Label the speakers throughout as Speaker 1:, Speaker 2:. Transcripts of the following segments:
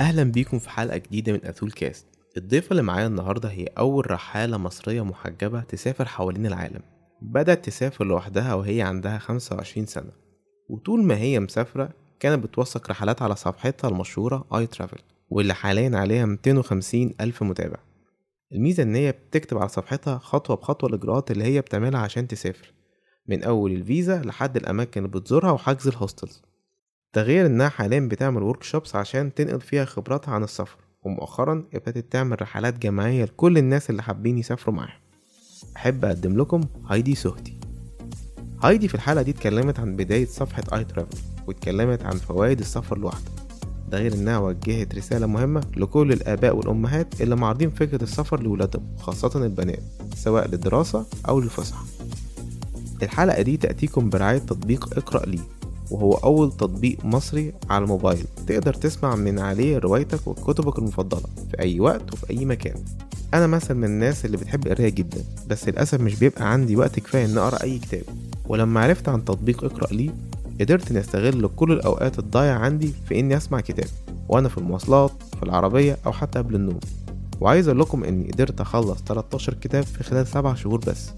Speaker 1: أهلا بيكم في حلقة جديدة من أثول كاست. الضيفة اللي معايا النهاردة هي أول رحالة مصرية محجبة تسافر حوالين العالم. بدأت تسافر لوحدها وهي عندها 25 سنة. وطول ما هي مسافرة كانت بتوثق رحلاتها على صفحتها المشهورة I Travel واللي حاليا عليها 250 ألف متابع. الميزة إن هي بتكتب على صفحتها خطوة بخطوة الإجراءات اللي هي بتعملها عشان تسافر من أول الفيزا لحد الأماكن اللي بتزورها وحجز ال hostels ده غير إنها حاليا بتعمل ورك شوبس عشان تنقل فيها خبراتها عن السفر ومؤخرا ابتدت تعمل رحلات جماعية لكل الناس اللي حابين يسافروا معاها أحب أقدم لكم هايدي سهتي هايدي في الحلقة دي اتكلمت عن بداية صفحة اي ترافل واتكلمت عن فوائد السفر لوحده. ده غير إنها وجهت رسالة مهمة لكل الآباء والأمهات اللي معارضين فكرة السفر لولادهم خاصة البنات سواء للدراسة أو للفسحة الحلقة دي تأتيكم برعاية تطبيق اقرأ لي وهو أول تطبيق مصري على الموبايل. تقدر تسمع من عليه روايتك وكتبك المفضلة في أي وقت وفي أي مكان. أنا مثلا من الناس اللي بتحب القراية جدا بس للأسف مش بيبقى عندي وقت كفاية إن أقرأ أي كتاب. ولما عرفت عن تطبيق اقرأ لي قدرت إني أستغل كل الأوقات الضايعة عندي في إني أسمع كتاب وأنا في المواصلات في العربية أو حتى قبل النوم. وعايز أقول لكم إني قدرت أخلص 13 كتاب في خلال 7 شهور بس.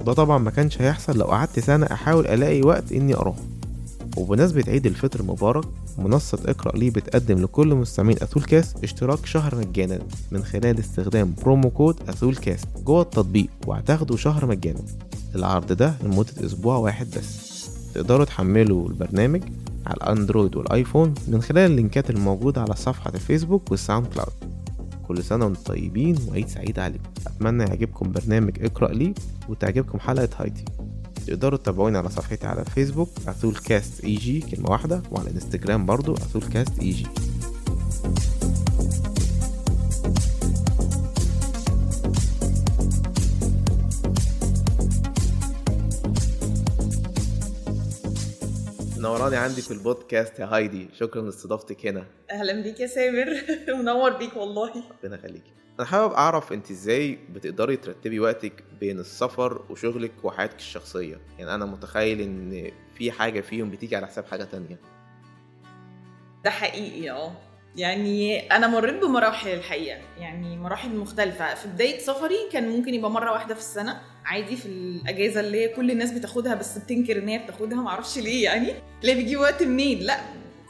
Speaker 1: وده طبعا ما كانش هيحصل لو قعدت سنة أحاول ألاقي وقت إني أقراهم وبمناسبة عيد الفطر المبارك منصة إقرأ لي بتقدم لكل مستمعين أثول كاست اشتراك شهر مجانا من خلال استخدام promo code أثول كاست جوه التطبيق وهتاخدوا شهر مجانا. العرض ده لمدة أسبوع واحد بس. تقدروا تحملوا البرنامج على الأندرويد والآيفون من خلال اللينكات الموجودة على صفحة الفيسبوك والساوند كلاود. كل سنة وأنتم طيبين وعيد سعيد عليكم أتمنى يعجبكم برنامج اقرأ لي وتعجبكم حلقة هايدي تقدروا تتابعوني على صفحتي على الفيسبوك اثول كاست EG كلمة واحدة وعلى الانستجرام برضو اثول كاست EG. نورتيني عندي في البودكاست يا هايدي. شكرا لاستضافتك هنا.
Speaker 2: أهلا بيك يا سامر. منور بيك والله.
Speaker 1: ربنا يخليكي أنا حابب أعرف أنت إزاي بتقدري ترتبي وقتك بين السفر وشغلك وحياتك الشخصية؟ يعني أنا متخيل إن في حاجة فيهم بتيجي على حساب حاجة تانية.
Speaker 2: ده حقيقي آه. يعني أنا مريت بمراحل الحقيقة يعني مراحل مختلفة. في بداية سفري كان ممكن يبقى مرة واحدة في السنة عادي في الأجازة اللي هي كل الناس بتاخدها بس بتنكر ان هي بتاخدها معرفش ليه يعني. ليه بيجي وقت منين؟ لا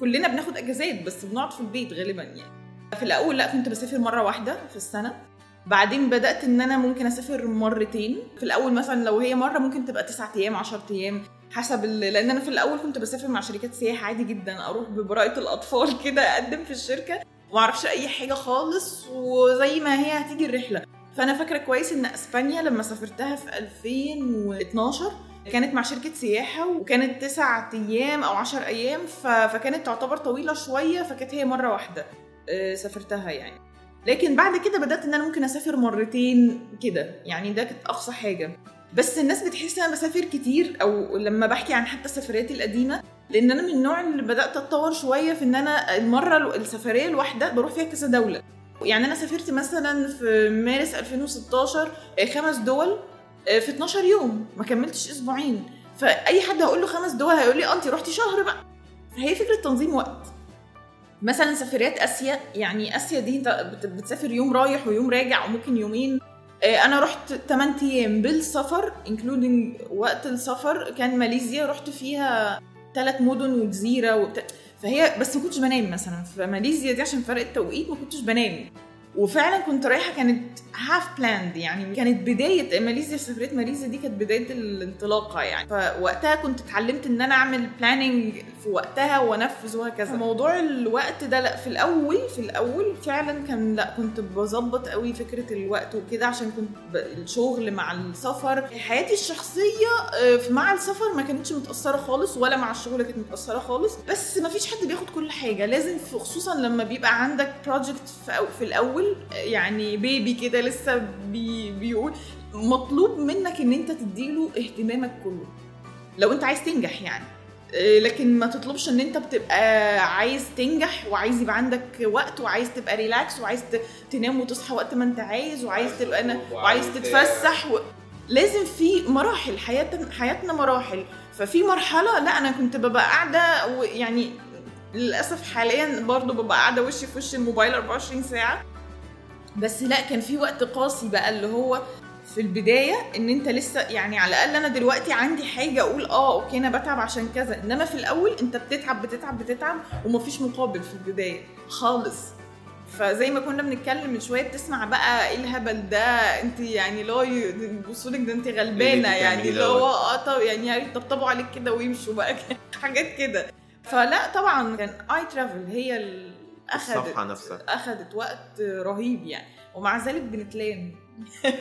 Speaker 2: كلنا بناخد أجازات بس بنقعد في البيت غالبا يعني. في الأول لا كنت بسافر مرة واحدة في السنة. بعدين بدأت إن أنا ممكن أسافر مرتين في الأول مثلا لو هي مرة ممكن تبقى تسعة أيام 10 أيام حسب. لأن أنا في الأول كنت بسافر مع شركات سياحة عادي جدا أروح ببراءة الأطفال كده أقدم في الشركة وما أعرفش أي حاجة خالص وزي ما هي هتيجي الرحلة فأنا فاكرة كويس إن إسبانيا لما سافرتها في 2012 كانت مع شركة سياحة وكانت تسعة أيام أو عشر أيام. فكانت تعتبر طويلة شوية فكانت هي مرة واحدة سافرتها يعني لكن بعد كده بدأت إن أنا ممكن أسافر مرتين كده. يعني ده كانت أقصى حاجة. بس الناس بتحس إن أنا بسافر كتير أو لما بحكي عن حتى سفرياتي القديمة لأن أنا من النوع اللي بدأت أتطور شوية في إن أنا المرة السفرية الواحدة بروح فيها كذا دولة. يعني أنا سافرت مثلا في مارس 2016 خمس دول في 12 يوم. ما كملتش أسبوعين. فأي حد هقول له خمس دول هيقول لي انت رحتي شهر بقى. فهي فكرة تنظيم وقت. مثلا سفريات آسيا يعني آسيا دي انت بتسافر يوم رايح ويوم راجع وممكن يومين. أنا رحت 8 أيام بالسفر انكلودنج وقت السفر. كان ماليزيا رحت فيها ثلاث مدن وجزيرة وبت... فهي بس ما كنتش بنام مثلا. في ماليزيا دي عشان فرق التوقيت ما كنتش بنام. وفعلا كنت رايحة كانت half planned يعني كانت بداية ماليزيا سفرية ماليزيا دي كانت بداية الانطلاقة يعني. فوقتها كنت اتعلمت إن أنا أعمل planning في وقتها وأنفذ وهكذا. موضوع الوقت ده لأ في الأول في الأول فعلا كان لأ كنت بظبط قوي فكرة الوقت وكده عشان كنت الشغل مع السفر. حياتي الشخصية مع السفر ما كانتش متأثرة خالص ولا مع الشغل كانت متأثرة خالص. بس ما فيش حد بياخد كل حاجة. لازم خصوصا لما بيبقى عندك project في الأول يعني baby كده لسه بي بيقول مطلوب منك إن أنت تديله اهتمامك كله لو أنت عايز تنجح يعني. آه، لكن ما تطلبش إن أنت بتبقى عايز تنجح وعايز يبقى عندك وقت وعايز تبقى relax وعايز تنام وتصحى وقت ما أنت عايز وعايز تبقى أنا وعايز تتفسح و... لازم في مراحل حياتنا حياتنا مراحل. ففي مرحلة لا أنا كنت ببقى قاعدة ويعني للأسف حاليا برضو ببقى قاعدة وشي في وش الموبايل 24 ساعة. بس لا كان في وقت قاسي بقى اللي هو في البداية إن أنت لسه يعني على الأقل أنا دلوقتي عندي حاجة أقول آه أوكي أنا بتعب عشان كذا. إنما في الأول أنت بتتعب بتتعب بتتعب ومفيش مقابل في البداية خالص. فزي ما كنا بنتكلم من شوية بتسمع بقى إيه الهبل ده؟ أنت يعني لو بصوا لك ده أنت غلبانة
Speaker 1: اللي
Speaker 2: يعني اللي. هو آه طب يعني يطبطبوا عليك كده ويمشوا بقى حاجات كده. فلا طبعا كان اي ترافل هي اللي اخذت
Speaker 1: الصفحة نفسها.
Speaker 2: أخذت وقت رهيب يعني. ومع ذلك بنتلام.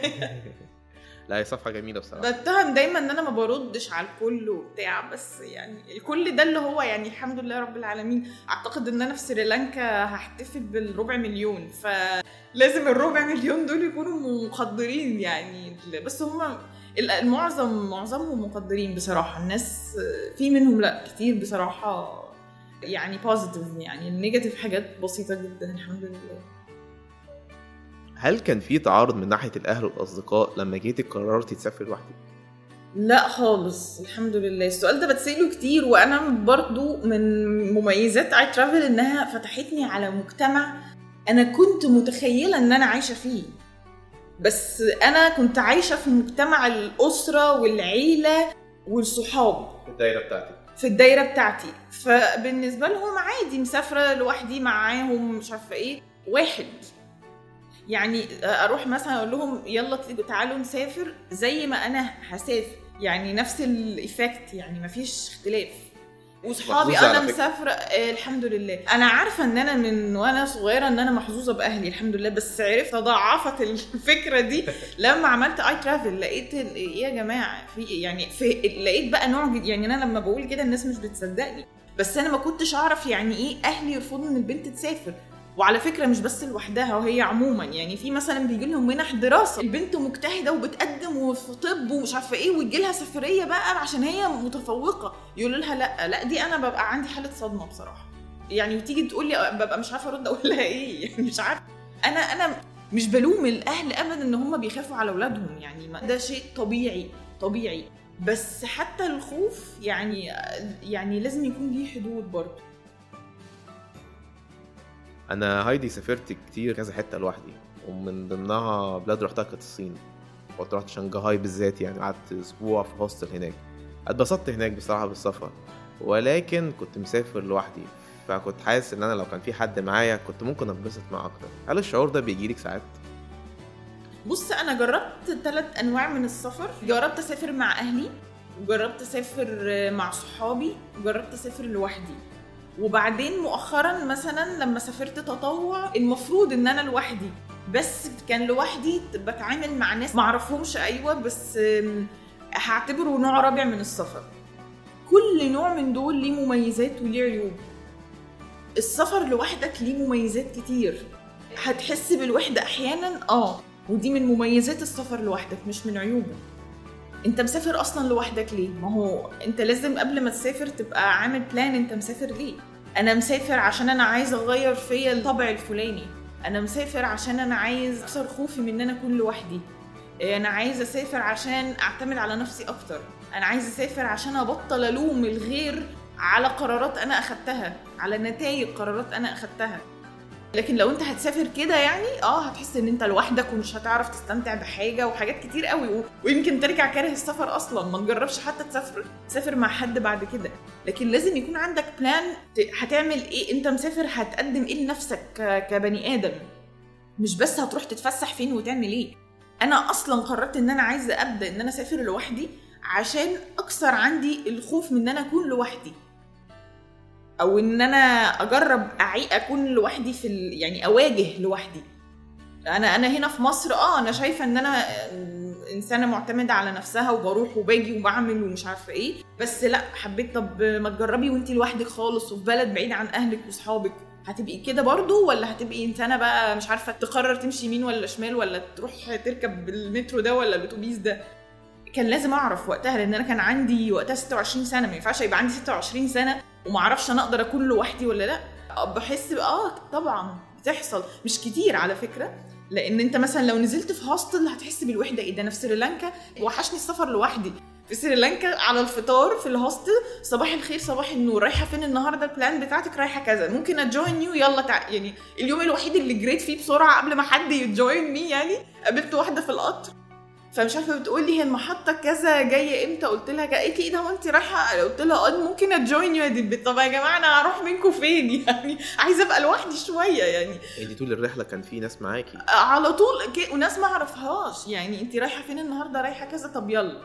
Speaker 1: لا هي صفحة جميلة بصراحة.
Speaker 2: بتهم دايما إن أنا ما بردش على الكل وبتاع بس يعني الكل ده اللي هو يعني الحمد لله رب العالمين. أعتقد إن أنا في سريلانكا هحتفل بالربع مليون. فلازم الربع مليون دول يكونوا مقدرين يعني. بس هم المعظم معظمهم مقدرين بصراحة. الناس في منهم لا كتير بصراحة. يعني positive يعني ال negative حاجات بسيطة جدا الحمد لله.
Speaker 1: هل كان في تعارض من ناحية الأهل والأصدقاء لما جيتي قررتي تسافري لوحدك؟
Speaker 2: لا خالص الحمد لله. السؤال ده بتسأله كتير وأنا برضو من مميزات I Travel إنها فتحتني على مجتمع أنا كنت متخيلة إن أنا عايشة فيه. بس أنا كنت عايشة في مجتمع الأسرة والعيلة والصحاب.
Speaker 1: الدايرة بتاعتك.
Speaker 2: في الدايرة بتاعتي. فبالنسبة لهم عادي مسافرة لوحدي معاهم مش عارفة إيه. واحد. يعني أروح مثلا أقول لهم يلا تعالوا نسافر زي ما أنا هسافر. يعني نفس الايفكت يعني مفيش اختلاف. وصحابي
Speaker 1: أنا.
Speaker 2: مسافرة آه الحمد لله. أنا عارفة إن أنا من وأنا صغيرة إن أنا محظوظة بأهلي الحمد لله. بس عرفت تضاعفت الفكرة دي لما عملت اي ترافل لقيت إيه يا جماعة في يعني في لقيت بقى نوع جديد يعني أنا لما بقول كده الناس مش بتصدقني. بس أنا ما كنتش أعرف يعني إيه أهلي يرفضوا إن البنت تسافر. وعلى فكرة مش بس لوحدها وهي عموما يعني في مثلا بيجي لهم منح دراسة. البنت مجتهدة وبتقدم وفي طب ومش عارفة إيه ويجي لها سفرية بقى عشان هي متفوقة. يقولوا لها لأ لأ دي أنا ببقى عندي حالة صدمة بصراحة. يعني وتيجي تقول لي ببقى مش عارفة أرد أقول لها إيه يعني مش عارفة. أنا أنا مش بلوم الأهل ابدا إن هم بيخافوا على أولادهم يعني ده شيء طبيعي طبيعي. بس حتى الخوف يعني يعني لازم يكون ليه حدود برضه.
Speaker 1: أنا هايدي سافرت كتير كذا حتة لوحدي ومن ضمنها بلاد رحتها كانت الصين. كنت رحت شنغهاي بالذات يعني قعدت أسبوع في هوستل هناك. اتبسطت هناك بصراحة بالسفر ولكن كنت مسافر لوحدي. فكنت حاسس إن أنا لو كان في حد معايا كنت ممكن أتبسط معاه أكتر. هل الشعور ده بيجيلك ساعات؟
Speaker 2: بص أنا جربت ثلاث أنواع من السفر. جربت أسافر مع أهلي وجربت أسافر مع صحابي وجربت أسافر لوحدي. وبعدين مؤخرا مثلا لما سافرت تطوع المفروض إن أنا لوحدي بس كان لوحدي بتعامل مع ناس معرفهمش أيوه بس هعتبره نوع رابع من السفر. كل نوع من دول ليه مميزات وليه عيوب. السفر لوحدك ليه مميزات كتير. هتحس بالوحدة أحيانا آه ودي من مميزات السفر لوحدك مش من عيوبه. أنت مسافر أصلا لوحدك ليه؟ ما هو أنت لازم قبل ما تسافر تبقى عامل بلان أنت مسافر ليه. أنا مسافر عشان أنا عايز أغير فيا الطبع الفلاني. أنا مسافر عشان أنا عايز أكسر خوفي من إن أنا أكون لوحدي. أنا عايز أسافر عشان أعتمد على نفسي أكتر. أنا عايز أسافر عشان أبطل ألوم الغير على قرارات أنا أخدتها على نتائج قرارات أنا أخدتها. لكن لو انت هتسافر كده يعني آه هتحس إن أنت لوحدك ومش هتعرف تستمتع بحاجة وحاجات كتير قوي. ويمكن ترجع كاره السفر أصلا ما تجربش حتى تسافر تسافر مع حد بعد كده. لكن لازم يكون عندك بلان هتعمل إيه أنت مسافر هتقدم إيه لنفسك كبني آدم. مش بس هتروح تتفسح فين وتعمل إيه. أنا أصلا قررت إن أنا عايزة أبدأ إن أنا أسافر لوحدي عشان أكسر عندي الخوف من إن أنا أكون لوحدي. أو إن أنا أجرب أعي أكون لوحدي في ال... يعني أواجه لوحدي. أنا أنا هنا في مصر آه أنا شايفة إن أنا آه، إنسانة معتمدة على نفسها وبروح وباجي وبعمل ومش عارفة إيه. بس لأ حبيت طب ما تجربي وانتي لوحدك خالص وفي بلد بعيد عن أهلك وأصحابك. هتبقي كده برضو ولا هتبقي إنسانة بقى مش عارفة تقرر تمشي يمين ولا شمال ولا تروح تركب المترو ده ولا الأتوبيس ده؟ كان لازم أعرف وقتها لأن أنا كان عندي وقتها 26 سنة ما ينفعش يبقى عندي 26 سنة وما أعرفش أنا أقدر أكون لوحدي ولا لأ. بحس آه طبعا بتحصل. مش كتير على فكرة لأن أنت مثلا لو نزلت في هوستل هتحس بالوحدة. إيه ده؟ أنا في سريلانكا وحشني السفر لوحدي. في سريلانكا على الفطار في الهوستل صباح الخير صباح النور. رايحة فين النهارده؟ ال plan بتاعتك رايحة كذا. ممكن I join you يلا تع... يعني اليوم الوحيد اللي جريت فيه بسرعة قبل ما حد ي join me يعني. قابلت واحدة في القطر. فمش عارفة بتقول لي هي المحطة كذا جاية إمتى؟ قلت لها قالت لي إيه ده هو انت رايحة؟ قلت لها آه ممكن I join you دي طب يا جماعة أنا هروح منكم فين؟ يعني عايزة أبقى لوحدي شوية يعني.
Speaker 1: انت طول الرحلة كان في ناس معاكي
Speaker 2: على طول وناس ما أعرفهاش. يعني انت رايحة فين النهارده؟ رايحة كذا؟ طب يلا.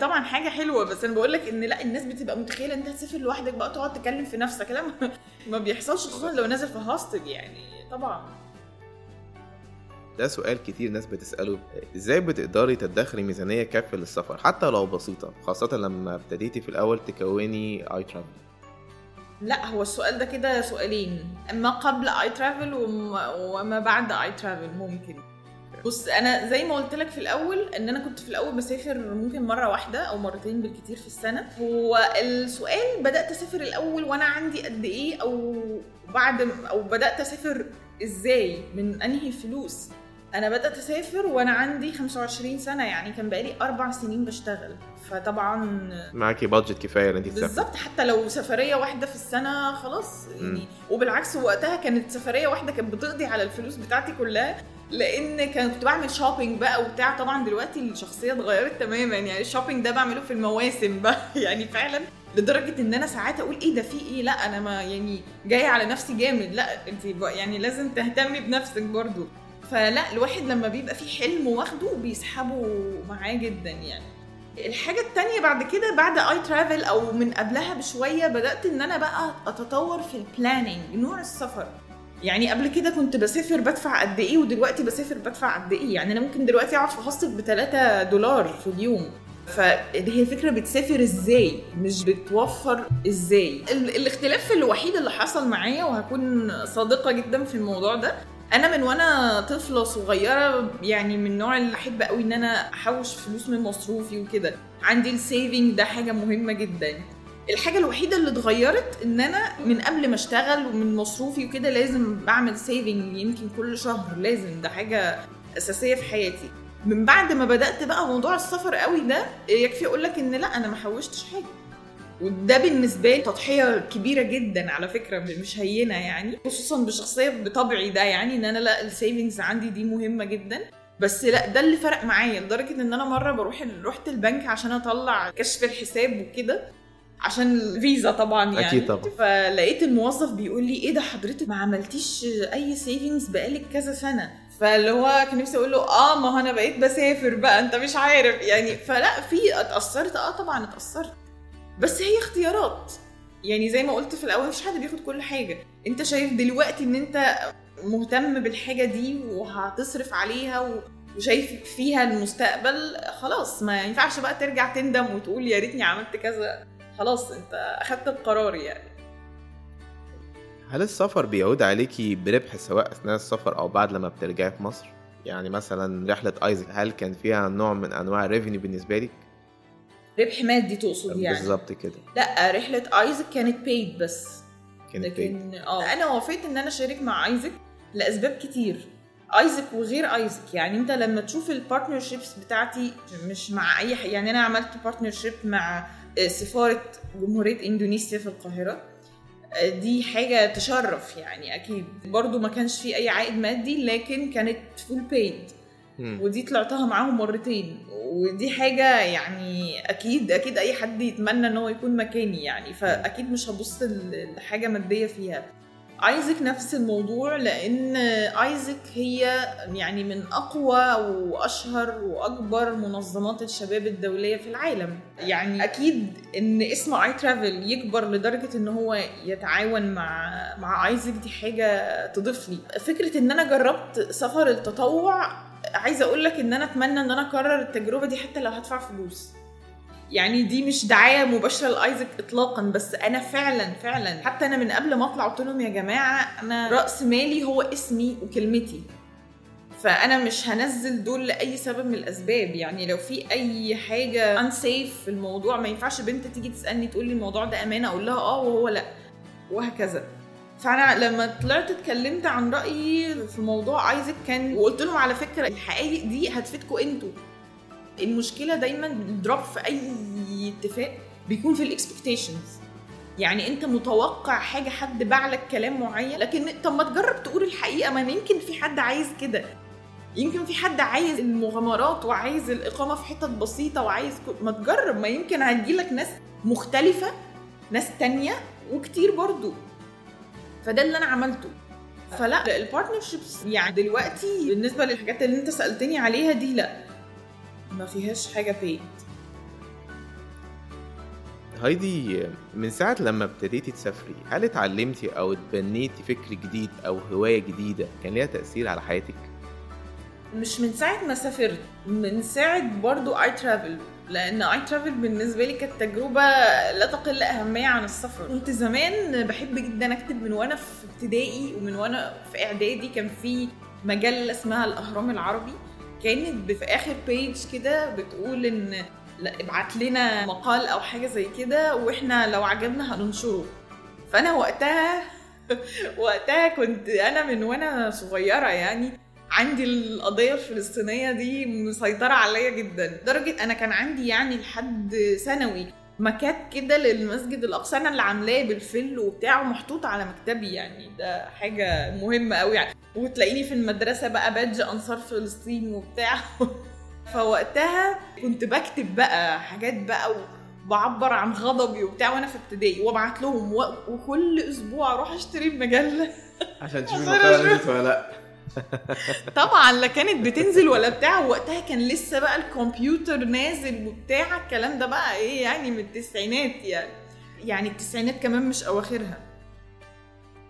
Speaker 2: طبعا حاجة حلوة بس أنا بقول لك إن لأ الناس بتبقى متخيلة انت هتسافر لوحدك بقى تقعد تتكلم في نفسك. لا ما- ما بيحصلش خصوصا لو نازل في هاستل يعني. طبعا.
Speaker 1: ده سؤال كتير ناس بتسأله إزاي بتقدري تدخري ميزانية كافية للسفر حتى لو بسيطة خاصة لما ابتديتي في الأول تكوني اي ترافل
Speaker 2: لا هو السؤال ده كده سؤالين ما قبل اي ترافل وما بعد اي ترافل ممكن. بص أنا زي ما قلت لك في الأول إن أنا كنت في الأول بسافر ممكن مرة واحدة أو مرتين بالكتير في السنة. هو السؤال بدأت أسافر الأول وأنا عندي قد إيه أو بعد أو بدأت أسافر إزاي من أنهي فلوس؟ أنا بدأت أسافر وأنا عندي 25 سنة يعني كان بقالي أربع سنين بشتغل. فطبعا
Speaker 1: معاكي بادجت كفاية إن انت
Speaker 2: بالظبط حتى لو سفرية واحدة في السنة خلاص يعني وبالعكس وقتها كانت سفرية واحدة كانت بتقضي على الفلوس بتاعتي كلها لأن كنت بعمل shopping بقى وبتاع. طبعا دلوقتي الشخصية اتغيرت تماما يعني ال shopping ده بعمله في المواسم بقى. يعني فعلا لدرجة إن أنا ساعات أقول إيه ده في إيه؟ لأ أنا ما يعني جاية على نفسي جامد. لأ انت يعني لازم تهتمي بنفسك برضو. فلا الواحد لما بيبقى فيه حلم واخده بيسحبه معاه جدا يعني. الحاجة التانية بعد كده بعد I Travel أو من قبلها بشوية بدأت إن أنا بقى أتطور في ال planning نوع السفر. يعني قبل كده كنت بسافر بدفع قد إيه ودلوقتي بسافر بدفع قد إيه. يعني أنا ممكن دلوقتي أقعد في ب 3 دولار في اليوم. فهي الفكرة بتسافر إزاي؟ مش بتوفر إزاي؟ ال- الاختلاف الوحيد اللي حصل معايا وهكون صادقة جدا في الموضوع ده أنا من وأنا طفلة صغيرة يعني من النوع اللي أحب قوي إن أنا أحوش فلوس من مصروفي وكده. عندي السيفنج ده حاجة مهمة جدا. الحاجة الوحيدة اللي اتغيرت إن أنا من قبل ما أشتغل ومن مصروفي وكده لازم بعمل saving يمكن كل شهر لازم. ده حاجة أساسية في حياتي. من بعد ما بدأت بقى موضوع السفر قوي ده يكفي أقول لك إن لأ أنا ما حوشتش حاجة. وده بالنسبة لي تضحية كبيرة جدا على فكرة مش هينة يعني. خصوصا بشخصية بطبعي ده يعني إن أنا لا ال savings عندي دي مهمة جدا. بس لا ده اللي فرق معايا لدرجة إن أنا مرة بروح رحت البنك عشان أطلع كشف الحساب وكده عشان الفيزا طبعا يعني.
Speaker 1: أكيد طبعا.
Speaker 2: فلقيت الموظف بيقول لي إيه ده حضرتك ما عملتيش أي سيفنجز بقالك كذا سنة؟ فاللي هو كان نفسي أقول له آه ما هو أنا بقيت بسافر بقى أنت مش عارف. يعني فلا في اتأثرت آه طبعا اتأثرت. بس هي اختيارات يعني زي ما قلت في الأول مفيش حد بياخد كل حاجة أنت شايف دلوقتي إن أنت مهتم بالحاجة دي وهتصرف عليها و... وشايف فيها المستقبل خلاص ما ينفعش بقى ترجع تندم وتقول يا ريتني عملت كذا خلاص أنت أخدت القرار يعني
Speaker 1: هل السفر بيعود عليكي بربح سواء أثناء السفر أو بعد لما بترجعي في مصر؟ يعني مثلا رحلة AIESEC هل كان فيها نوع من أنواع ال revenue بالنسبة لك؟
Speaker 2: ربح مادي تقصد يعني.
Speaker 1: بالظبط كده.
Speaker 2: لا رحلة AIESEC كانت paid بس.
Speaker 1: كانت.
Speaker 2: لكن آه أنا وافقت إن أنا أشارك مع AIESEC لأسباب كتير. AIESEC وغير AIESEC. يعني أنت لما تشوف ال partnerships بتاعتي مش مع أي حاجة يعني أنا عملت partnership مع آه، سفارة جمهورية إندونيسيا في القاهرة. آه، دي حاجة تشرف يعني أكيد. برضو ما كانش في أي عائد مادي لكن كانت full
Speaker 1: paid.
Speaker 2: ودي طلعتها معاهم مرتين. ودي حاجة يعني أكيد أكيد أي حد يتمنى إن هو يكون مكاني يعني. فأكيد مش هبص ل- لحاجة مادية فيها. AIESEC نفس الموضوع لأن AIESEC هي يعني من أقوى وأشهر وأكبر منظمات الشباب الدولية في العالم. يعني أكيد إن اسم I Travel يكبر لدرجة إن هو يتعاون مع مع AIESEC دي حاجة تضيف لي. فكرة إن أنا جربت سفر التطوع عايزة أقول لك إن أنا أتمنى إن أنا أكرر التجربة دي حتى لو هدفع فلوس. يعني دي مش دعاية مباشرة ل AIESEC اطلاقا بس أنا فعلا فعلا حتى أنا من قبل ما أطلع قلت لهم يا جماعة أنا رأس مالي هو اسمي وكلمتي. فأنا مش هنزل دول لأي سبب من الأسباب. يعني لو في أي حاجة unsafe في الموضوع ما ينفعش بنت تيجي تسألني تقول لي الموضوع ده أمانة أقول لها آه وهو لأ وهكذا. فانا لما طلعت اتكلمت عن رأيي في موضوع AIESEC كان وقلت لهم على فكرة الحقائق دي هتفيدكم أنتوا. المشكلة دايما ال drop في أي اتفاق بيكون في ال expectations يعني أنت متوقع حاجة حد باع لك كلام معين لكن طب ما تجرب تقول الحقيقة. ما يمكن في حد عايز كده. يمكن في حد عايز المغامرات وعايز الإقامة في حتت بسيطة وعايز ما تجرب. ما يمكن هتجيلك ناس مختلفة ناس تانية وكتير برضو. فده اللي أنا عملته. فلا البارتنرشيبس يعني دلوقتي بالنسبة للحاجات اللي أنت سألتني عليها دي لا. ما فيهاش حاجة بيد
Speaker 1: هايدي من ساعة لما ابتديتي تسافري هل اتعلمتي أو اتبنيتي فكر جديد أو هواية جديدة كان ليها تأثير على حياتك؟
Speaker 2: مش من ساعة ما سافرت من ساعة برضو اي ترافل لأن اي ترافل بالنسبة لي كانت تجربة لا تقل أهمية عن السفر. كنت زمان بحب جدا أكتب من وأنا في ابتدائي ومن وأنا في إعدادي كان في مجلة اسمها الأهرام العربي. كانت في آخر بيج كده بتقول إن ابعت لنا مقال أو حاجة زي كده وإحنا لو عجبنا هننشره. فأنا وقتها وقتها كنت أنا من وأنا صغيرة يعني عندي القضية الفلسطينية دي مسيطرة عليا جدا. لدرجة أنا كان عندي يعني لحد ثانوي مكات كده للمسجد الأقصى. أنا اللي عاملاه بالفل وبتاع ومحطوط على مكتبي يعني. ده حاجة مهمة قوي يعني. وتلاقيني في المدرسة بقى بادج أنصار فلسطين وبتاع. فوقتها كنت بكتب بقى حاجات بقى وبعبر عن غضبي وبتاع وأنا في ابتدائي. وأبعت لهم وكل أسبوع أروح أشتري المجلة.
Speaker 1: عشان تشوفي المقالة ولا لأ.
Speaker 2: طبعا لا كانت بتنزل ولا بتاع وقتها كان لسه بقى الكمبيوتر نازل وبتاع الكلام ده بقى إيه يعني من التسعينات يعني. يعني التسعينات كمان مش أواخرها.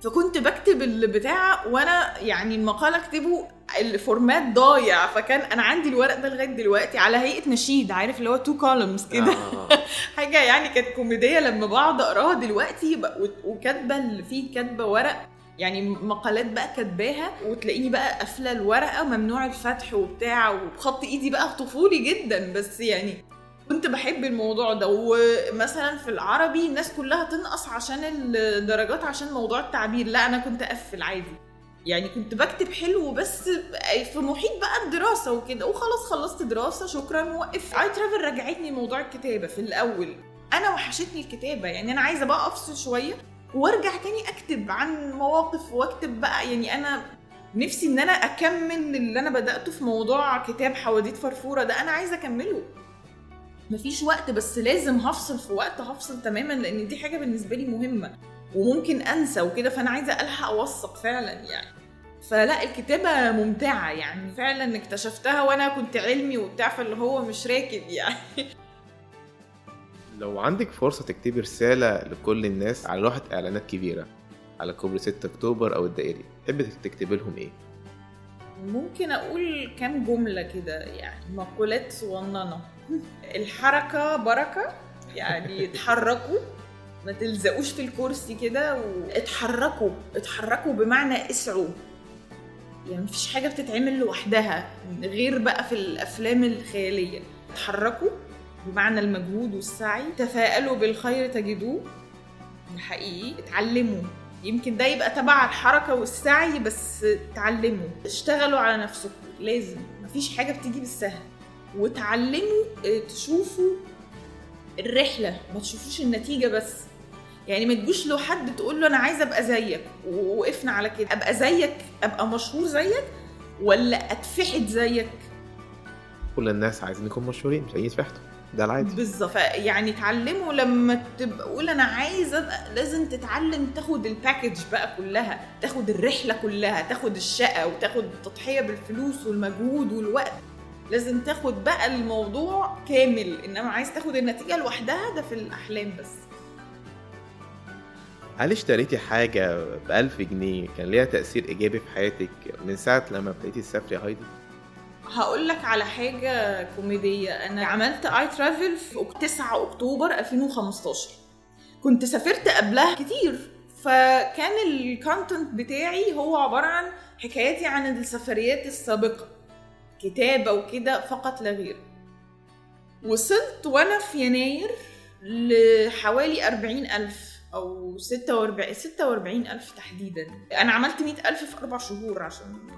Speaker 2: فكنت بكتب البتاع وأنا يعني المقال أكتبه ال format ضايع فكان أنا عندي الورق ده لغاية دلوقتي على هيئة نشيد عارف اللي هو two columns كده.
Speaker 1: آه.
Speaker 2: حاجة يعني كانت كوميدية لما بقعد أقراها دلوقتي وكاتبة اللي فيه كاتبة ورق يعني مقالات بقى كاتباها وتلاقيني بقى قافلة الورقة وممنوع الفتح وبتاع وبخط ايدي بقى طفولي جدا. بس يعني كنت بحب الموضوع ده. ومثلا في العربي الناس كلها تنقص عشان الدرجات عشان موضوع التعبير. لا أنا كنت أقفل عادي. يعني كنت بكتب حلو بس في محيط بقى الدراسة وكده. وخلاص خلصت دراسة شكرا وقف. اي ترافل رجعتني موضوع الكتابة في الأول. أنا وحشتني الكتابة. يعني أنا عايزة بقى أفصل شوية. وارجع تاني أكتب عن مواقف وأكتب بقى. يعني أنا نفسي إن أنا أكمل اللي أنا بدأته في موضوع كتاب حواديت فرفورة ده. أنا عايزة أكمله. مفيش وقت بس لازم هفصل في وقت هفصل تماما لأن دي حاجة بالنسبة لي مهمة وممكن أنسى وكده فأنا عايزة ألحق أوثق فعلا يعني. فلا الكتابة ممتعة يعني. فعلا اكتشفتها وأنا كنت علمي وبتاع فاللي هو مش راكب يعني.
Speaker 1: لو عندك فرصة تكتبي رسالة لكل الناس على لوحة إعلانات كبيرة على كوبري 6 أكتوبر أو الدائري تحبي تكتبي لهم إيه؟
Speaker 2: ممكن أقول كام جملة كده يعني مقولات صغننة. الحركة بركة يعني اتحركوا ما تلزقوش في الكرسي كده واتحركوا اتحركوا بمعنى اسعوا. يعني مفيش حاجة بتتعمل لوحدها غير بقى في الأفلام الخيالية. اتحركوا بمعنى المجهود والسعي تفاءلوا بالخير تجدوه. حقيقي اتعلموا. يمكن ده يبقى تبع الحركة والسعي بس اتعلموا. اشتغلوا على نفسكم. لازم. مفيش حاجة بتيجي بالسهل. وتعلموا تشوفوا الرحلة. ما تشوفوش النتيجة بس. يعني ما تجوش لو حد تقول له أنا عايزة أبقى زيك. ووقفنا على كده. أبقى زيك؟ أبقى مشهور زيك؟ ولا أتفحت زيك؟
Speaker 1: كل الناس عايزين يكونوا مشهورين مش عايزين يتفحتوا. ده العادي.
Speaker 2: بالظبط. يعني اتعلموا لما تبقى تقول أنا عايزه أبقى لازم تتعلم تاخد الباكج بقى كلها تاخد الرحلة كلها تاخد الشقة وتاخد التضحية بالفلوس والمجهود والوقت. لازم تاخد بقى الموضوع كامل إنما عايز تاخد النتيجة لوحدها ده في الأحلام بس.
Speaker 1: هل اشتريتي حاجة بألف جنيه كان ليها تأثير إيجابي في حياتك من ساعة لما ابتديتي تسافري هايدي؟
Speaker 2: هقول لك على حاجة كوميدية. أنا عملت I Travel في 9 أكتوبر 2015 كنت سافرت قبلها كتير. فكان ال content بتاعي هو عبارة عن حكاياتي عن السفريات السابقة. كتابة وكده فقط لا غير. وصلت وأنا في يناير لحوالي أربعين ألف أو ستة وأربعين ستة وأربعين ألف تحديدا. أنا عملت مئة ألف في أربع شهور عشان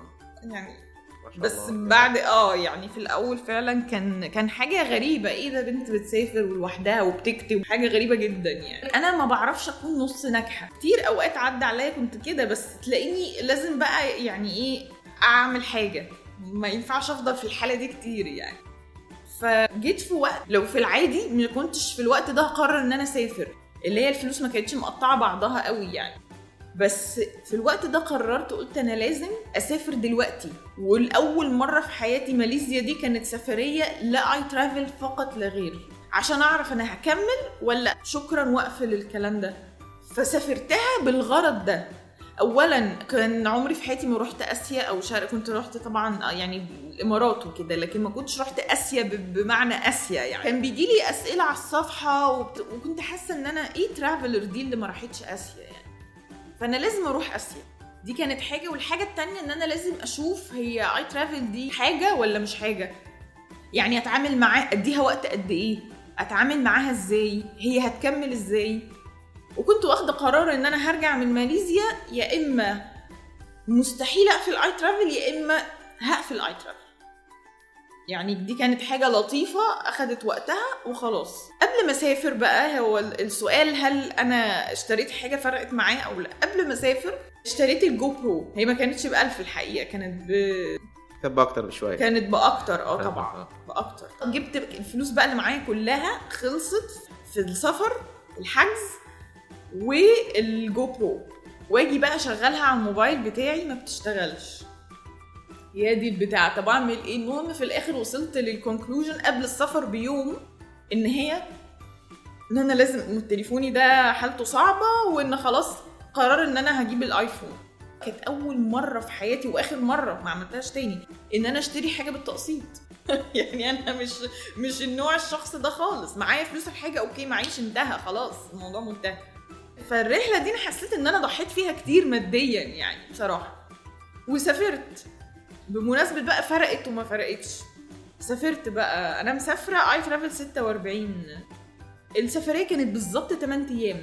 Speaker 2: يعني
Speaker 1: شاء
Speaker 2: بس
Speaker 1: الله.
Speaker 2: بعد آه يعني في الأول فعلا كان كان حاجة غريبة. إيه ده؟ بنت بتسافر لوحدها وبتكتب حاجة غريبة جدا يعني. أنا ما بعرفش أكون نص ناجحة. كتير أوقات عدى عليا كنت كده بس تلاقيني لازم بقى يعني إيه أعمل حاجة. ما ينفعش أفضل في الحالة دي كتير يعني. فجيت في وقت لو في العادي ما كنتش في الوقت ده هقرر إن أنا أسافر. اللي هي الفلوس ما كانتش مقطعة بعضها قوي يعني. بس في الوقت ده قررت قلت أنا لازم أسافر دلوقتي. والأول مرة في حياتي ماليزيا دي كانت سفرية لا اي ترافل فقط لا غير. عشان أعرف أنا هكمل ولا شكرا وأقفل الكلام ده. فسافرتها بالغرض ده. اولا كان عمري في حياتي ما رحت آسيا أو شرق كنت رحت طبعا يعني الإمارات وكده لكن ما كنتش رحت آسيا بمعنى آسيا يعني. كان بيجي لي أسئلة على الصفحة. وكنت حاسة إن أنا إيه ترافلر دي اللي ما راحتش آسيا يعني. فانا لازم أروح اسيا. دي كانت حاجة والحاجة التانية ان أنا لازم أشوف هي اي ترافل دي حاجة ولا مش حاجة. يعني اتعامل معاه اديها وقت قد إيه؟ اتعامل معاها إزاي؟ هي هتكمل إزاي؟ وكنت واخدة قرار ان أنا هرجع من ماليزيا يا اما مستحيل اقفل اي ترافل يا اما هقفل اي ترافل يعني دي كانت حاجة لطيفة أخدت وقتها وخلاص. قبل ما أسافر بقى هو السؤال هل أنا اشتريت حاجة فرقت معايا أو لأ؟ قبل ما أسافر اشتريت ال GoPro هي ما كانتش ب 1000 الحقيقة كانت ب...
Speaker 1: كتب أكتر بشوية.
Speaker 2: كانت بأكتر
Speaker 1: آه.
Speaker 2: طبعا. بأكتر. جبت الفلوس بقى اللي معايا كلها خلصت في السفر الحجز وال GoPro واجي بقى أشغلها على الموبايل بتاعي ما بتشتغلش. يا دي البتاع طب أعمل إيه؟ المهم في الآخر وصلت لل conclusion قبل السفر بيوم إن هي إن أنا لازم تليفوني ده حالته صعبة وإن خلاص قرار إن أنا هجيب الآيفون. كانت أول مرة في حياتي وآخر مرة ما عملتهاش تاني إن أنا أشتري حاجة بالتقسيط. يعني أنا مش مش النوع الشخص ده خالص. معايا فلوس الحاجة أوكي معيش انتهى خلاص الموضوع منتهي. فالرحلة دي أنا حسيت إن أنا ضحيت فيها كتير ماديا يعني بصراحة. وسافرت. بمناسبة بقى فرقت وما فرقتش. سافرت بقى. أنا مسافرة I travel 46 السفرية كانت بالظبط 8 أيام.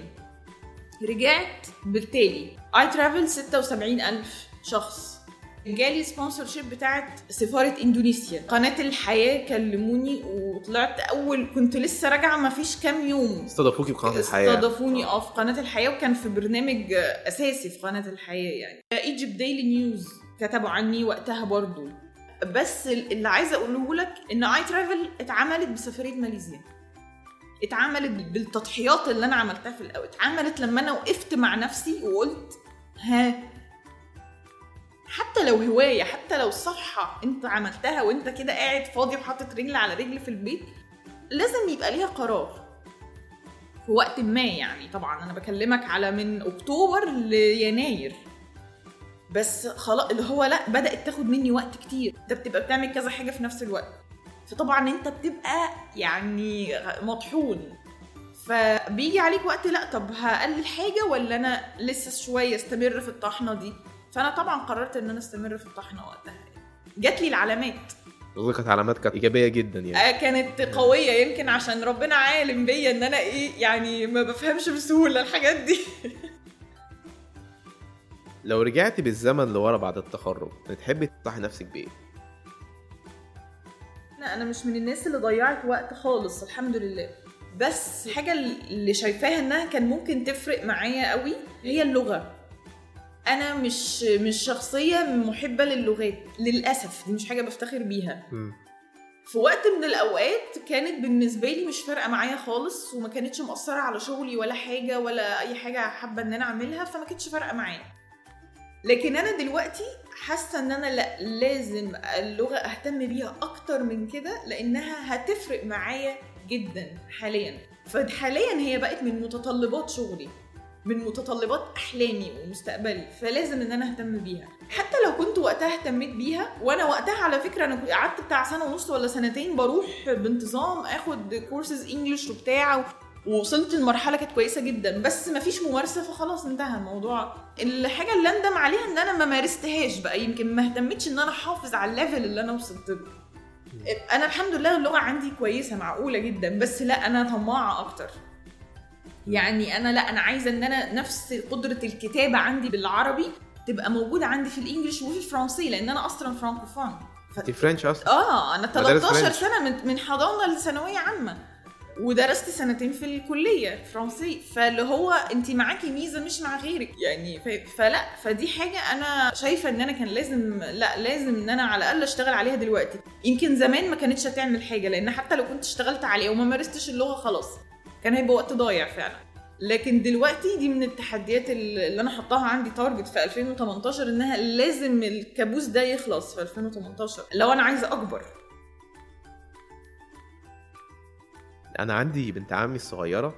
Speaker 2: رجعت بالتالي. I travel 76000 شخص. جالي sponsorship بتاعت سفارة إندونيسيا. قناة الحياة كلموني وطلعت أول كنت لسه راجعة ما فيش كام يوم.
Speaker 1: استضافوكي بقناه الحياة.
Speaker 2: استضافوني آه في قناة الحياة وكان في برنامج أساسي في قناة الحياة يعني. Egypt Daily News. كتبوا عني وقتها برضو. بس اللي عايزة أقوله لك إن اي ترافل اتعملت بسفرية ماليزيا. اتعملت بالتضحيات اللي أنا عملتها في الأول. اتعملت لما أنا وقفت مع نفسي وقلت ها حتى لو هواية حتى لو صفحة أنت عملتها وأنت كده قاعد فاضي وحاطط رجل على رجل في البيت لازم يبقى ليها قرار. في وقت ما يعني طبعا أنا بكلمك على من أكتوبر ليناير. بس خلاص اللي هو لا بدأت تاخد مني وقت كتير. انت بتبقى بتعمل كذا حاجة في نفس الوقت. فطبعا انت بتبقى يعني مطحون. فبيجي عليك وقت لا طب هقلل حاجة ولا أنا لسه شوية أستمر في الطحنة دي؟ فأنا طبعا قررت إن أنا أستمر في الطحنة وقتها. جات لي العلامات.
Speaker 1: والله كانت علامات كانت إيجابية جدا يعني.
Speaker 2: آه، كانت قوية. يمكن عشان ربنا عالم بيا إن أنا إيه يعني ما بفهمش بسهولة الحاجات دي.
Speaker 1: لو رجعتي بالزمن لورا بعد التخرج تحبي تنصحي نفسك بإيه؟
Speaker 2: لا أنا مش من الناس اللي ضيعت وقت خالص الحمد لله. بس الحاجة اللي شايفاها إنها كان ممكن تفرق معايا قوي هي اللغة. أنا مش مش شخصية محبة للغات للأسف. دي مش حاجة بفتخر بيها. في وقت من الأوقات كانت بالنسبة لي مش فارقة معايا خالص وما كانتش مؤثره على شغلي ولا حاجة ولا أي حاجة حابة إن أنا أعملها فما كانتش فارقة معايا. لكن أنا دلوقتي حاسة إن أنا لأ لازم اللغة أهتم بيها أكتر من كده لأنها هتفرق معايا جدا حاليا. فحاليا هي بقت من متطلبات شغلي من متطلبات أحلامي ومستقبلي فلازم إن أنا أهتم بيها. حتى لو كنت وقتها اهتميت بيها وأنا وقتها على فكرة أنا قعدت بتاع سنة ونص ولا سنتين بروح بانتظام آخد كورسز انجلش وبتاع ووصلت لمرحلة كانت كويسة جدا بس ما فيش ممارسة فخلاص انتهى الموضوع. الحاجة اللي أندم عليها إن أنا ما مارستهاش بقى يمكن ما اهتمتش إن أنا أحافظ على ال level اللي أنا وصلت له. أنا الحمد لله اللغة عندي كويسة معقولة جدا بس لا أنا طماعة أكتر. يعني أنا لا أنا عايزة إن أنا نفس قدرة الكتابة عندي بالعربي تبقى موجودة عندي في ال English وفي الفرنسي لأن أنا أصلا فرانكوفون.
Speaker 1: انت French أصلا؟
Speaker 2: آه أنا
Speaker 1: مدارس
Speaker 2: 13
Speaker 1: French.
Speaker 2: سنة من من حضانة لثانوية عامة. ودرست سنتين في الكلية فرنسي فاللي هو انت معاكي ميزة مش مع غيرك. يعني ف- فلا فدي حاجة أنا شايفة إن أنا كان لازم لا لازم إن أنا على الأقل أشتغل عليها دلوقتي. يمكن زمان ما كانتش هتعمل حاجة لأن حتى لو كنت اشتغلت عليها وما مارستش اللغة خلاص كان هيبقى وقت ضايع فعلا. لكن دلوقتي دي من التحديات اللي أنا حطاها عندي target في 2018 إنها لازم الكابوس ده يخلص في 2018 لو أنا عايزة أكبر.
Speaker 1: أنا عندي بنت عمي الصغيرة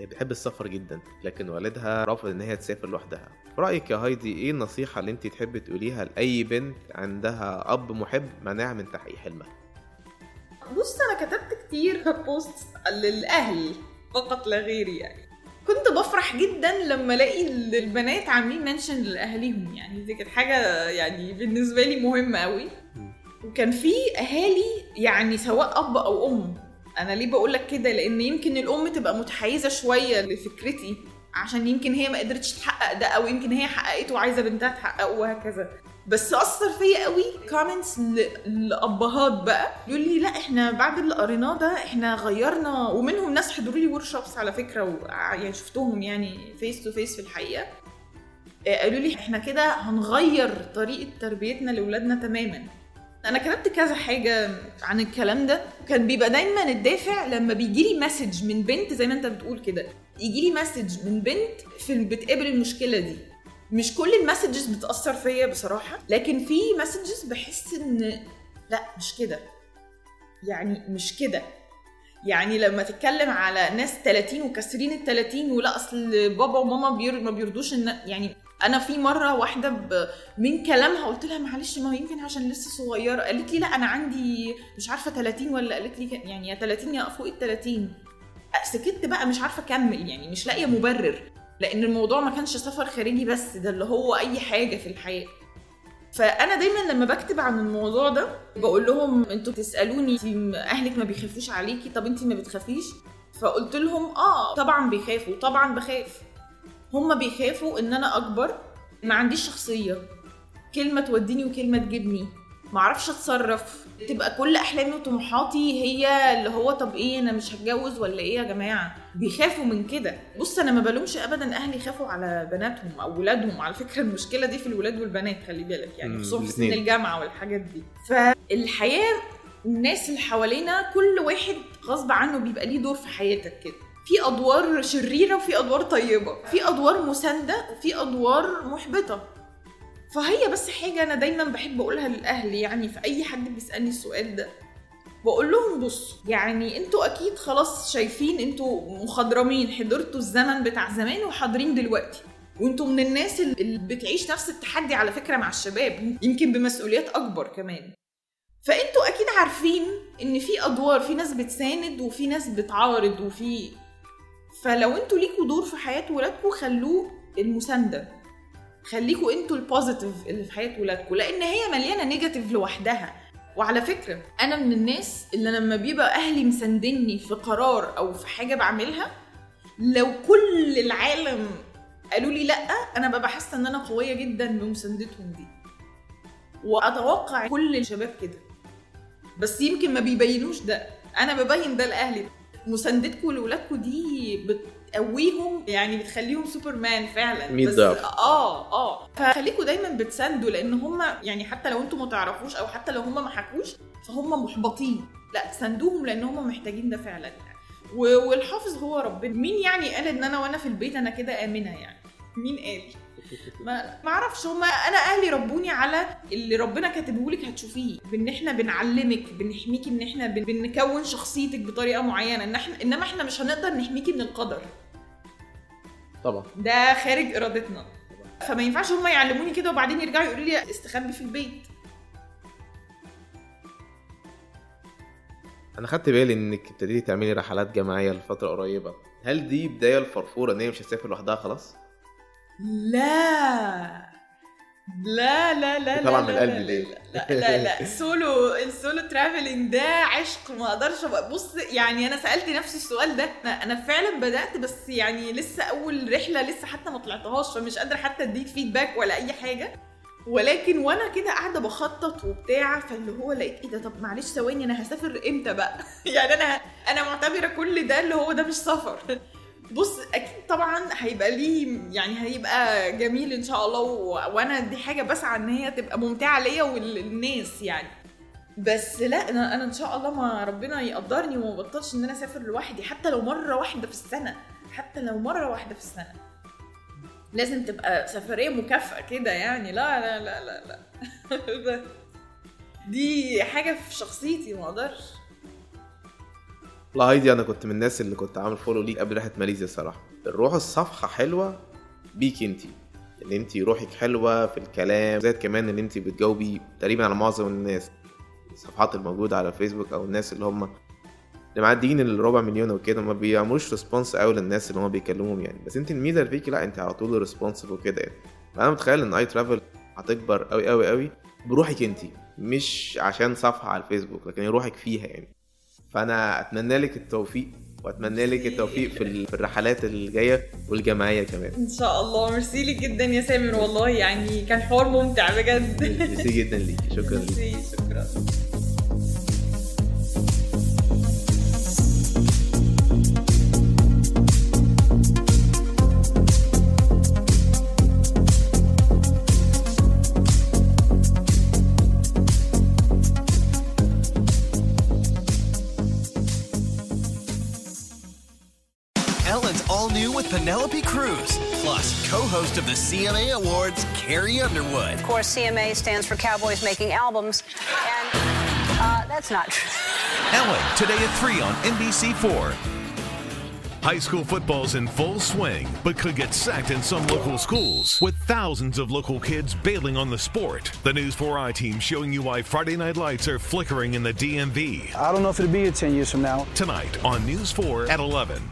Speaker 1: بتحب السفر جدا لكن والدها رافض إن هي تسافر لوحدها. رأيك يا هايدي إيه النصيحة اللي انت تحبي تقوليها لأي بنت عندها أب محب منعها من تحقيق حلمها؟
Speaker 2: بص أنا كتبت كتير post للأهل فقط لا غير يعني. كنت بفرح جدا لما ألاقي البنات عاملين mention لأهاليهم يعني. دي كانت حاجة يعني بالنسبة لي مهمة قوي وكان في أهالي يعني سواء أب أو أم أنا ليه بقول لك كده؟ لأن يمكن الأم تبقى متحيزة شوية لفكرتي عشان يمكن هي ما قدرتش تحقق ده أو يمكن هي حققته وعايزة بنتها تحققه وهكذا. بس أثر فيا قوي comments لأبهات بقى. يقول لي لا إحنا بعد اللي قريناه ده إحنا غيرنا. ومنهم ناس حضروا لي work على فكرة و... يعني شفتهم يعني face to face في الحقيقة. آه، قالوا لي إحنا كده هنغير طريقة تربيتنا لأولادنا تماما. أنا كتبت كذا حاجة عن الكلام ده كان بيبقى دايما الدافع لما بيجي لي message من بنت زي ما أنت بتقول كده يجي لي message من بنت في بتقابل المشكلة دي. مش كل ال messages بتأثر فيا بصراحة لكن في messages بحس إن لأ مش كده. يعني مش كده. يعني لما تتكلم على ناس 30 وكسرين ال 30 ولا أصل بابا وماما بير ما بيرضوش ان يعني أنا في مرة واحدة. من كلامها قلت لها معلش ما يمكن عشان لسه صغيرة. قالت لي لا أنا عندي مش عارفة 30 ولا قالت لي يعني يا 30 يا فوق ال 30 سكت بقى مش عارفة أكمل يعني مش لاقية مبرر. لأن الموضوع ما كانش سفر خارجي بس ده اللي هو أي حاجة في الحياة. فأنا دايما لما بكتب عن الموضوع ده بقول لهم أنتوا بتسألوني أهلك ما بيخافوش عليكي؟ طب انت ما بتخافيش؟ فقلت لهم آه طبعا بيخافوا طبعا بخاف. هما بيخافوا إن أنا أكبر ما عنديش شخصية. كلمة توديني وكلمة تجيبني. ما أعرفش أتصرف. تبقى كل أحلامي وطموحاتي هي اللي هو طب إيه أنا مش هتجوز ولا إيه يا جماعة؟ بيخافوا من كده. بص أنا ما بلومش ابدا أهلي يخافوا على بناتهم أو ولادهم. على فكرة المشكلة دي في الولاد والبنات خلي بالك يعني خصوصا في سن. الجامعة والحاجات دي. فالحياة الناس اللي حوالينا كل واحد غصب عنه بيبقى ليه دور في حياتك كده. في أدوار شريرة وفي أدوار طيبة في أدوار مساندة وفي أدوار محبطة. فهي بس حاجة أنا دايما بحب أقولها للأهل يعني في أي حد بيسألني السؤال ده بقول لهم بصوا يعني أنتوا أكيد خلاص شايفين أنتوا مخضرمين حضرتوا الزمن بتاع زمان وحاضرين دلوقتي. وأنتوا من الناس اللي بتعيش نفس التحدي على فكرة مع الشباب يمكن بمسؤوليات أكبر كمان. فأنتوا أكيد عارفين إن في أدوار في ناس بتساند وفي ناس بتعارض وفي فلو أنتوا ليكوا دور في حياة ولادكم خلوه المساندة. خليكوا أنتوا ال positive اللي في حياة ولادكم لأن هي مليانة negative لوحدها. وعلى فكرة أنا من الناس اللي لما بيبقى أهلي مساندني في قرار أو في حاجة بعملها لو كل العالم قالوا لي لأ أنا ببقى حاسة إن أنا قوية جدا بمساندتهم دي. وأتوقع كل الشباب كده. بس يمكن ما بيبينوش ده. أنا ببين ده لأهلي. مساندتكم لاولادكم دي بتقويهم يعني بتخليهم سوبرمان فعلا.
Speaker 1: 100
Speaker 2: بس
Speaker 1: ضعف.
Speaker 2: آه آه. فخليكم دايما بتساندوا لأن هم يعني حتى لو أنتم ما تعرفوش أو حتى لو هم ما حكوش فهم محبطين. لأ ساندوهم لأن هم محتاجين ده فعلا. يعني. والحافظ هو ربنا. مين يعني قال إن أنا وأنا في البيت أنا كده آمنة يعني؟ مين قال؟ ما ما أعرفش هما أنا أهلي ربوني على اللي ربنا كاتبه لك هتشوفيه. بان إحنا بنعلمك بنحميكي ان إحنا بن- بنكون شخصيتك بطريقة معينة. إن إحنا إنما إحنا مش هنقدر نحميكي من القدر.
Speaker 1: طبعا.
Speaker 2: ده خارج إرادتنا. فما ينفعش هما يعلموني كده وبعدين يرجعوا يقولوا لي استخبي في البيت.
Speaker 1: أنا خدت بالي إنك ابتديتي تعملي رحلات جماعية لفترة قريبة. هل دي بداية الفرفورة إن هي مش هتسافر لوحدها خلاص؟
Speaker 2: لا. لا لا لا
Speaker 1: طبعا
Speaker 2: لا
Speaker 1: من
Speaker 2: لا
Speaker 1: قلبي
Speaker 2: لا
Speaker 1: ليه؟
Speaker 2: لا لا لا ال solo ال solo traveling ده عشق ما أقدرش بص يعني أنا سألت نفسي السؤال ده أنا فعلا بدأت بس يعني لسه أول رحلة لسه حتى ما طلعتهاش فمش قادرة حتى أديك feedback ولا أي حاجة. ولكن وأنا كده قاعدة بخطط وبتاع فاللي هو لقيت إيه ده؟ طب معلش ثواني أنا هسافر إمتى بقى؟ يعني أنا أنا معتبرة كل ده اللي هو ده مش سفر. بص طبعا هيبقى ليه يعني هيبقى جميل إن شاء الله. وأنا دي حاجة بسعى إن هي تبقى ممتعة ليا وللناس يعني. بس لا أنا أنا إن شاء الله ما ربنا يقدرني وما بطلش إن أنا أسافر لوحدي حتى لو مرة واحدة في السنة حتى لو مرة واحدة في السنة. لازم تبقى سفرية مكافأة كده يعني. لا لا لا لا لا. دي حاجة في شخصيتي ما أقدرش.
Speaker 1: لا هايدي أنا كنت من الناس اللي كنت عامل follow ليك قبل رحلة ماليزيا الصراحة. الروح الصفحة حلوة بيك انتي. ان انتي روحك حلوة في الكلام زائد كمان ان انتي بتجاوبي تقريبا على معظم الناس. الصفحات الموجودة على الفيسبوك أو الناس اللي هم اللي معديين الربع مليون وكده ما بيعملوش response قوي للناس اللي هم بيكلموهم يعني. بس انت الميزة اللي فيكي لا انت على طول responsive وكده يعني. أنا متخيل إن اي ترافل هتكبر قوي قوي قوي بروحك انت مش عشان صفحة على الفيسبوك لكن روحك فيها يعني. فأنا أتمنى لك التوفيق. وأتمنى لك التوفيق في ال- في الرحلات الجاية والجماعيه كمان.
Speaker 2: إن شاء الله. ميرسي لك جدا يا سامر والله يعني كان حوار ممتع بجد.
Speaker 1: ميرسي جدا ليكي شكرا ليكي
Speaker 2: شكرا.
Speaker 3: CMA Awards, Carrie Underwood.
Speaker 4: Of course, CMA stands for Cowboys Making Albums, and uh, that's not true.
Speaker 5: Ellen, today at 3 on NBC4. High school football's in full swing, but could get sacked in some local schools, with thousands of local kids bailing on the sport. The News 4i team showing you why Friday night lights are flickering in the DMV.
Speaker 6: I don't know if it'll be here 10 years from now.
Speaker 5: Tonight on News 4 at 11.